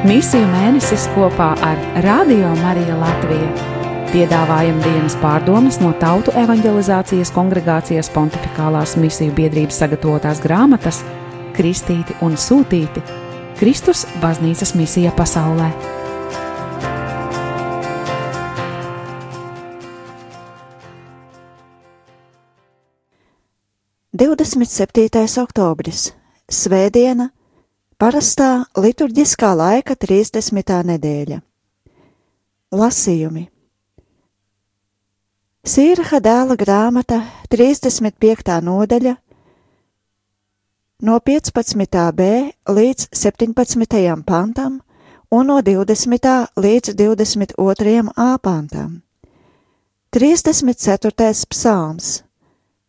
Misiju mēnesis kopā ar Radio Mariju Latviju. Piedāvājam dienas pārdomas no Tautu evanģelizācijas kongregācijas pontificālās misiju biedrības sagatavotās grāmatas Kristīti un Sūtīti - Kristus baznīcas misija pasaulē. Divdesmit septītais oktobris - Svētdiena, parastā liturģiskā laika 30. nedēļa. Lasījumi Sīraha dēla grāmata 35. nodaļa no 15b līdz 17. pantam un no 20. līdz 22. a pantam. 34. psalms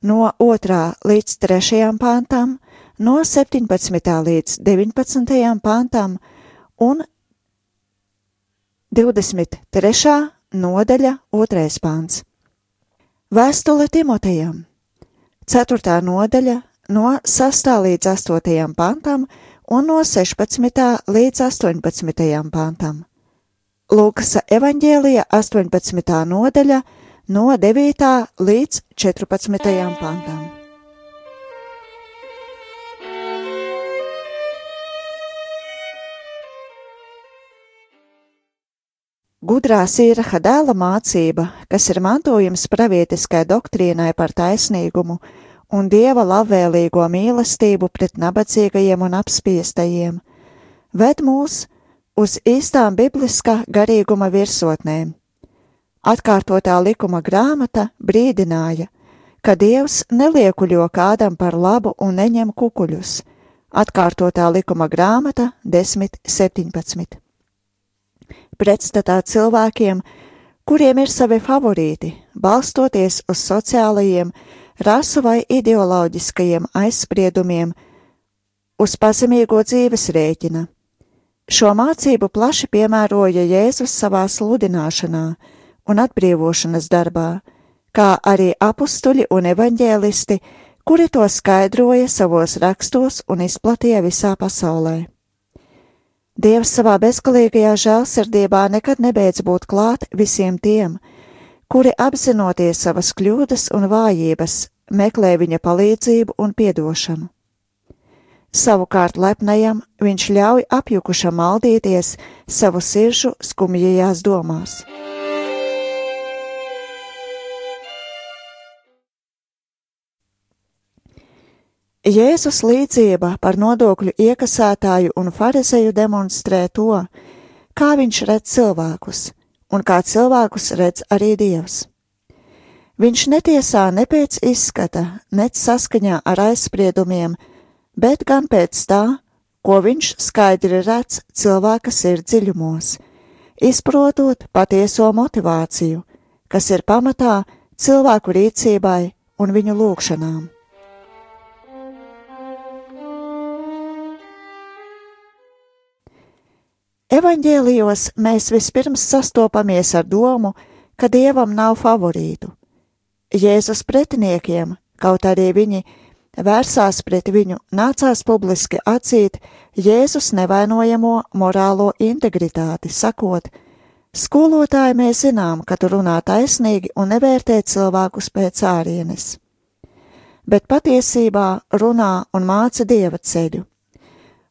no 2. līdz 3. pantam, no 17. līdz 19. pantam un 23. nodaļa 2. pants. Vēstule Timotejam 4. nodaļa no 6. līdz 8. pantam un no 16. līdz 18. pantam. Lūkasa evaņģēlija 18. nodaļa no 9. līdz 14. pantam. Gudrā sīraha dēla mācība, kas ir mantojums pravietiskai doktrīnai par taisnīgumu un dieva labvēlīgo mīlestību pret nabadzīgajiem un apspiestajiem, ved mūs uz īstām bibliskā garīguma virsotnēm. Atkārtotā likuma grāmata brīdināja, ka Dievs neliekuļo kādam par labu un neņem kukuļus. Atkārtotā likuma grāmata 10.17. Pretstatā cilvēkiem, kuriem ir savi favorīti, balstoties uz sociālajiem, rasu vai ideoloģiskajiem aizspriedumiem, uz pazemīgo dzīves rēķina. Šo mācību plaši piemēroja Jēzus savā sludināšanā un atbrīvošanas darbā, kā arī apstuļi un evaņģēlisti, kuri to skaidroja savos rakstos un izplatīja visā pasaulē. Dievs savā bezgalīgajā žēlsirdībā nekad nebeidz būt klāt visiem tiem, kuri apzinoties savas kļūdas un vājības, meklē viņa palīdzību un piedošanu. Savukārt lepnajam viņš ļauj apjukušam maldīties savu sirdžu skumjajās domās. Jēzus līdzība par nodokļu iekasētāju un farizeju demonstrē to, kā viņš redz cilvēkus, un kā cilvēkus redz arī Dievs. Viņš netiesā ne pēc izskata, ne saskaņā ar aizspriedumiem, bet gan pēc tā, ko viņš skaidri redz cilvēka sirdziļumos, izprotot patieso motivāciju, kas ir pamatā cilvēku rīcībai un viņu lūgšanām. Evanģēlijos mēs vispirms sastopamies ar domu, ka dievam nav favorītu. Jēzus pretiniekiem, kaut arī viņi vērsās pret viņu, nācās publiski atzīt Jēzus nevainojamo morālo integritāti, sakot: Skolotāji, mēs zinām, ka tu runā taisnīgi un nevērtē cilvēkus pēc ārienes, bet patiesībā runā un māca dieva ceļu.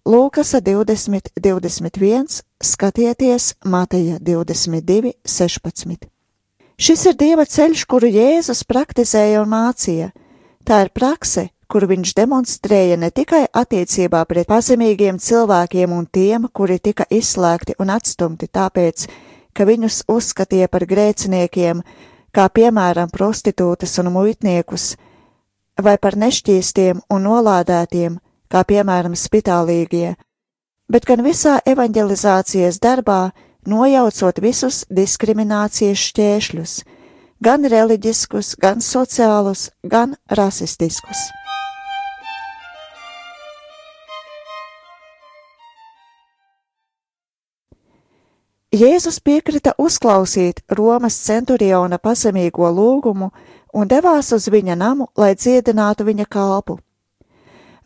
Lūkas 20, 21, skatieties Mateja 22, 16. Šis ir Dieva ceļš, kuru Jēzus praktizēja un mācīja. Tā ir prakse, kuru viņš demonstrēja ne tikai attiecībā pret pazemīgiem cilvēkiem un tiem, kuri tika izslēgti un atstumti tāpēc, ka viņus uzskatīja par grēciniekiem, kā piemēram prostitūtas un muitniekus, vai par nešķīstiem un nolādētiem, kā piemēram spitālīgie, bet gan visā evanģelizācijas darbā, nojaucot visus diskriminācijas šķēršļus, gan reliģiskus, gan sociālus, gan rasistiskus. Jēzus piekrita uzklausīt Romas centuriona pazemīgo lūgumu un devās uz viņa namu, lai dziedinātu viņa kalpu.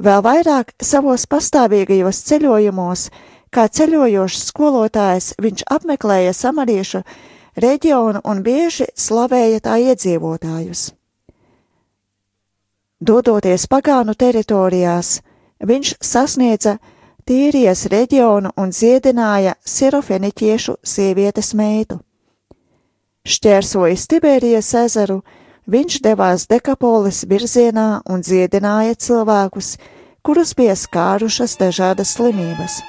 Vēl vairāk savos pastāvīgajos ceļojumos, kā ceļojošs skolotājs viņš apmeklēja samariešu reģionu un bieži slavēja tā iedzīvotājus. Dodoties pagānu teritorijās, viņš sasniedza Tīrijas reģionu un dziedināja sirofeniķiešu sievietes meitu. Šķērsojis Tiberijas ezeru, viņš devās Dekapolis virzienā un dziedināja cilvēkus, kurus bija skārušas dažādas slimības.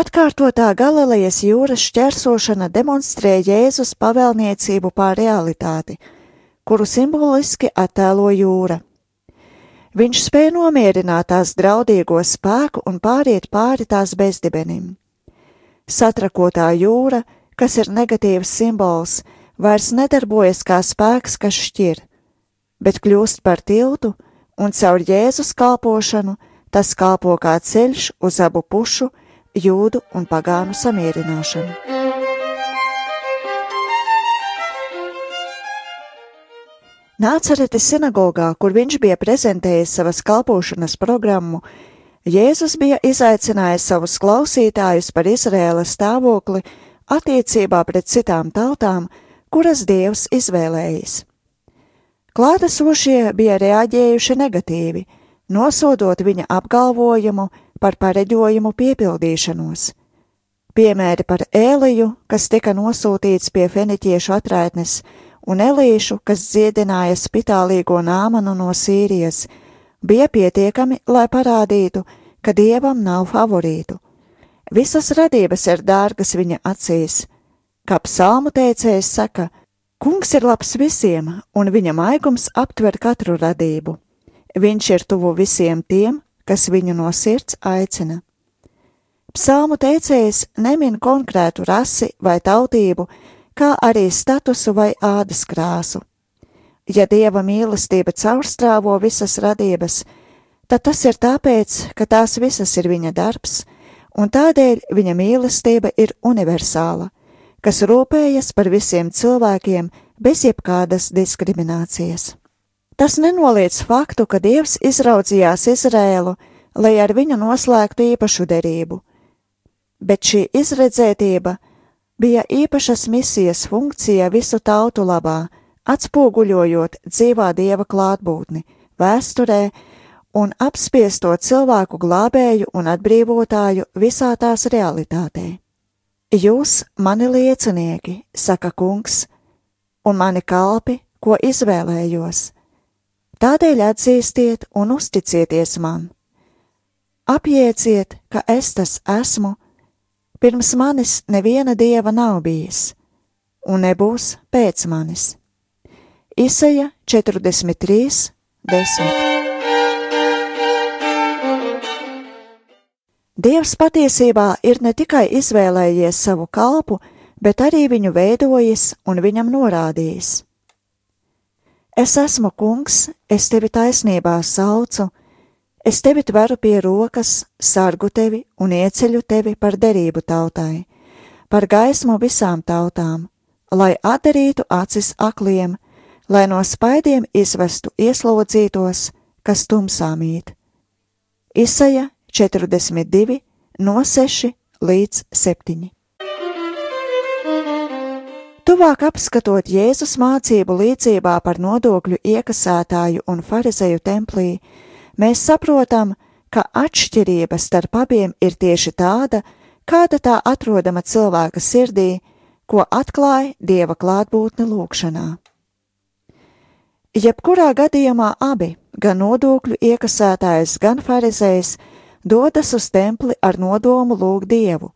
Atkārtotā Galilejas jūras šķērsošana demonstrē Jēzus pavēlniecību pār realitāti, kuru simboliski attēlo jūra. Viņš spēja nomierināt tās draudīgo spēku un pāriet pāri tās bezdibenim. Satrakotā jūra, kas ir negatīvs simbols, vairs nedarbojas kā spēks, kas šķir, bet kļūst par tiltu, un caur Jēzus kalpošanu tas kalpo kā ceļš uz abu pušu jūdu un pagānu samierināšanu. Nācaretes sinagogā, kur viņš bija prezentējis savas kalpošanas programmu, Jēzus bija izaicinājis savus klausītājus par Izrēlas stāvokli attiecībā pret citām tautām, kuras Dievs izvēlējis. Klātesošie bija reaģējuši negatīvi, nosodot viņa apgalvojumu, par pareģojumu piepildīšanos. Piemēri par Ēliju, kas tika nosūtīts pie feniķiešu atraitnes, un Elīšu, kas dziedināja spitālīgo nāmanu no Sīrijas, bija pietiekami, lai parādītu, ka dievam nav favorītu. Visas radības ir dārgas viņa acīs. Kā psalmu teicējs saka, kungs ir labs visiem, un viņa maigums aptver katru radību. Viņš ir tuvu visiem tiem, kas viņu no sirds aicina. Psalmu teicējs nemin konkrētu rasi vai tautību, kā arī statusu vai ādas krāsu. Ja dieva mīlestība caurstrāvo visas radības, tad tas ir tāpēc, ka tās visas ir viņa darbs, un tādēļ viņa mīlestība ir universāla, kas rūpējas par visiem cilvēkiem bez jebkādas diskriminācijas. Tas nenoliedz faktu, ka Dievs izraudzījās Izrēlu, lai ar viņu noslēgtu īpašu derību, bet šī izredzētība bija īpašas misijas funkcija visu tautu labā, atspoguļojot dzīvā Dieva klātbūtni vēsturē un apspiesto cilvēku glābēju un atbrīvotāju visā tās realitātē. Jūs, mani liecinieki, saka kungs, un mani kalpi, ko izvēlējos Tādēļ atzīstiet un uzticieties man. Apieciet, ka es tas esmu, pirms manis neviena dieva nav bijis, un nebūs pēc manis. Isaja 43, 10. Dievs patiesībā ir ne tikai izvēlējies savu kalpu, bet arī viņu veidojis un viņam norādījis. Es esmu kungs, es tevi taisnībā saucu, es tevi tveru pie rokas, sargu tevi un ieceļu tevi par derību tautai, par gaismu visām tautām, lai atdarītu acis akliem, lai no spaidiem izvestu ieslodzītos, kas tumsā mīt. Isaja 42, no 6 līdz 7. Tuvāk apskatot Jēzus mācību līdzībā par nodokļu iekasētāju un farizeju templī, mēs saprotam, ka atšķirība starp abiem ir tieši tāda, kāda tā atrodama cilvēka sirdī, ko atklāja dieva klātbūtne lūkšanā. Jebkurā gadījumā abi, gan nodokļu iekasētājs, gan farizējs, dodas uz templi ar nodomu lūgt dievu,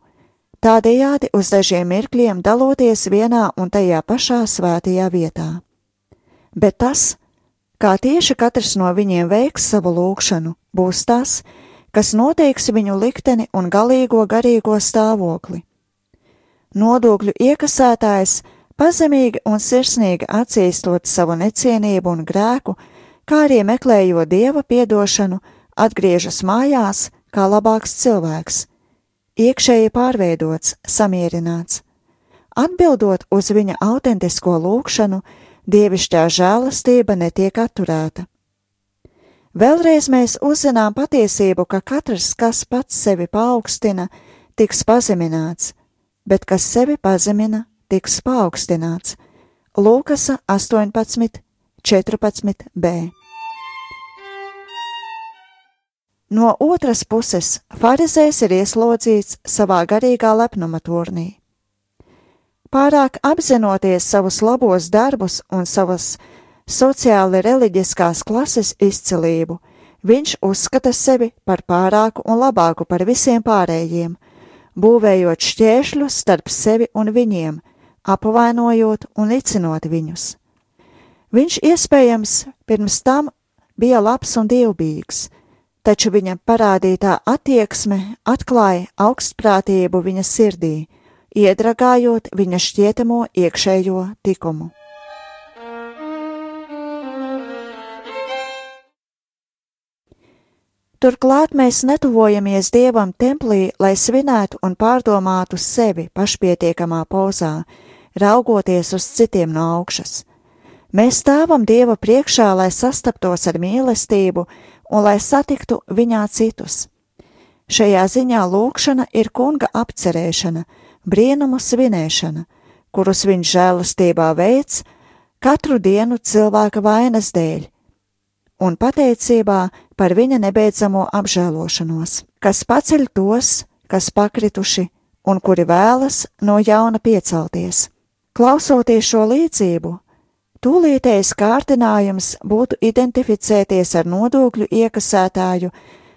tādējādi uz dažiem mirkļiem daloties vienā un tajā pašā svētajā vietā. Bet tas, kā tieši katrs no viņiem veiks savu lūgšanu, būs tas, kas noteiks viņu likteni un galīgo garīgo stāvokli. Nodokļu iekasētājs pazemīgi un sirsnīgi atzīstot savu necienību un grēku, kā arī meklējot dieva piedošanu, atgriežas mājās kā labāks cilvēks iekšēji pārveidots, samierināts. Atbildot uz viņa autentisko lūgšanu, dievišķā žēlastība netiek atturēta. Vēlreiz mēs uzzinām patiesību, ka katrs, kas pats sevi paaugstina, tiks pazemināts, bet kas sevi pazemina, tiks paaugstināts. Lūkasa 18, 14b. No otras puses, Pharizējs ir ieslodzīts savā garīgā lepnuma turnī. Pārāk apzinoties savus labos darbus un savas sociāli reliģiskās klases izcilību, viņš uzskata sevi par pārāku un labāku par visiem pārējiem, būvējot šķēršļus starp sevi un viņiem, apvainojot un nicinot viņus. Viņš iespējams pirms tam bija labs un dievbijīgs, taču viņa parādītā attieksme atklāja augstprātību viņa sirdī, iedragājot viņa šķietamo iekšējo tikumu. Turklāt mēs netuvojamies Dievam templī, lai svinētu un pārdomātu sevi pašpietiekamā pozā, raugoties uz citiem no augšas. Mēs stāvam Dieva priekšā, lai sastaptos ar mīlestību un lai satiktu viņā citus. Šajā ziņā lūkšana ir kunga apcerēšana, brīnumu svinēšana, kurus viņš žēlastībā veids katru dienu cilvēka vainas dēļ, un pateicībā par viņa nebeidzamo apžēlošanos, kas paceļ tos, kas pakrituši un kuri vēlas no jauna piecelties. Klausoties šo līdzību, Tūlītējs kārtinājums būtu identificēties ar nodokļu iekasētāju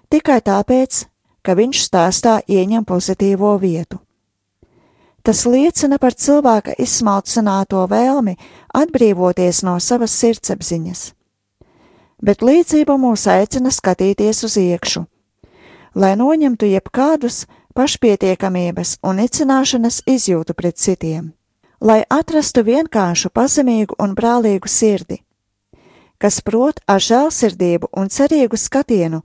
tikai tāpēc, ka viņš stāstā ieņem pozitīvo vietu. Tas liecina par cilvēka izsmalcināto vēlmi atbrīvoties no savas sirdsapziņas. Bet līdzība mūs aicina skatīties uz iekšu, lai noņemtu jebkādus pašpietiekamības un nicināšanas izjūtu pret citiem lai atrastu vienkāršu, pazemīgu un brālīgu sirdi, kas prot ar žēlsirdību un cerīgu skatienu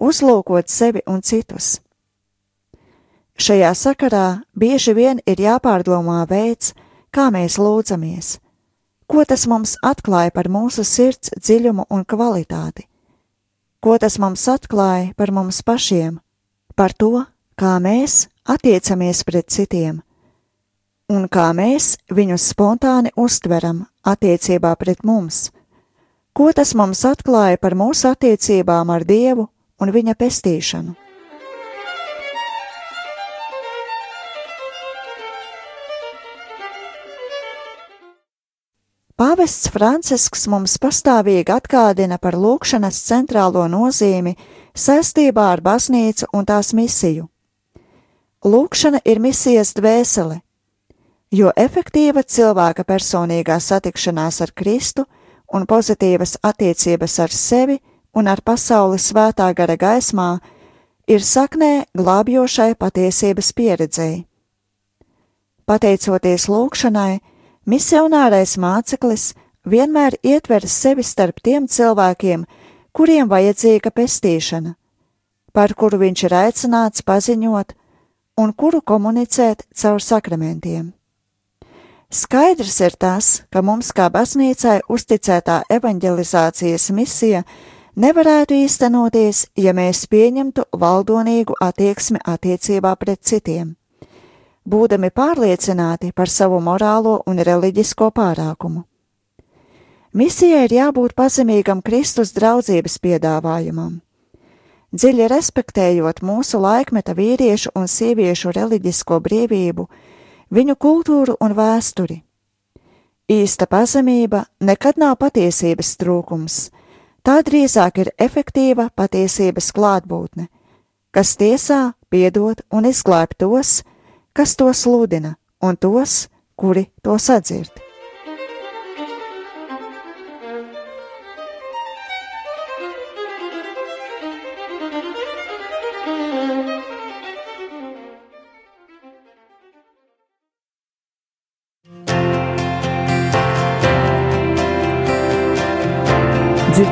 uzlūkot sevi un citus. Šajā sakarā bieži vien ir jāpārdomā veids, kā mēs lūdzamies, ko tas mums atklāja par mūsu sirds dziļumu un kvalitāti, ko tas mums atklāja par mums pašiem, par to, kā mēs attiecamies pret citiem, un kā mēs viņus spontāni uztveram attiecībā pret mums, ko tas mums atklāja par mūsu attiecībām ar Dievu un viņa pestīšanu. Pāvests Francisks mums pastāvīgi atgādina par lūkšanas centrālo nozīmi saistībā ar baznīcu un tās misiju. Lūkšana ir misijas dvēsele, jo efektīva cilvēka personīgā satikšanās ar Kristu un pozitīvas attiecības ar sevi un ar pasauli svētā gara gaismā ir saknē glābjošai patiesības pieredzēji. Pateicoties lūkšanai, misionārais māceklis vienmēr ietver sevi starp tiem cilvēkiem, kuriem vajadzīga pestīšana, par kuru viņš ir aicināts paziņot un kuru komunicēt caur sakramentiem. Skaidrs ir tas, ka mums kā baznīcai uzticētā evanģelizācijas misija nevarētu īstenoties, ja mēs pieņemtu valdonīgu attieksmi attiecībā pret citiem, būdami pārliecināti par savu morālo un reliģisko pārākumu. Misijai ir jābūt pazemīgam Kristus draudzības piedāvājumam. Dziļi respektējot mūsu laikmeta vīriešu un sieviešu reliģisko brīvību, viņu kultūru un vēsturi. Īsta pazemība nekad nav patiesības trūkums, tā drīzāk ir efektīva patiesības klātbūtne, kas tiesā piedod un izglāb tos, kas to sludina, un tos, kuri to sadzird.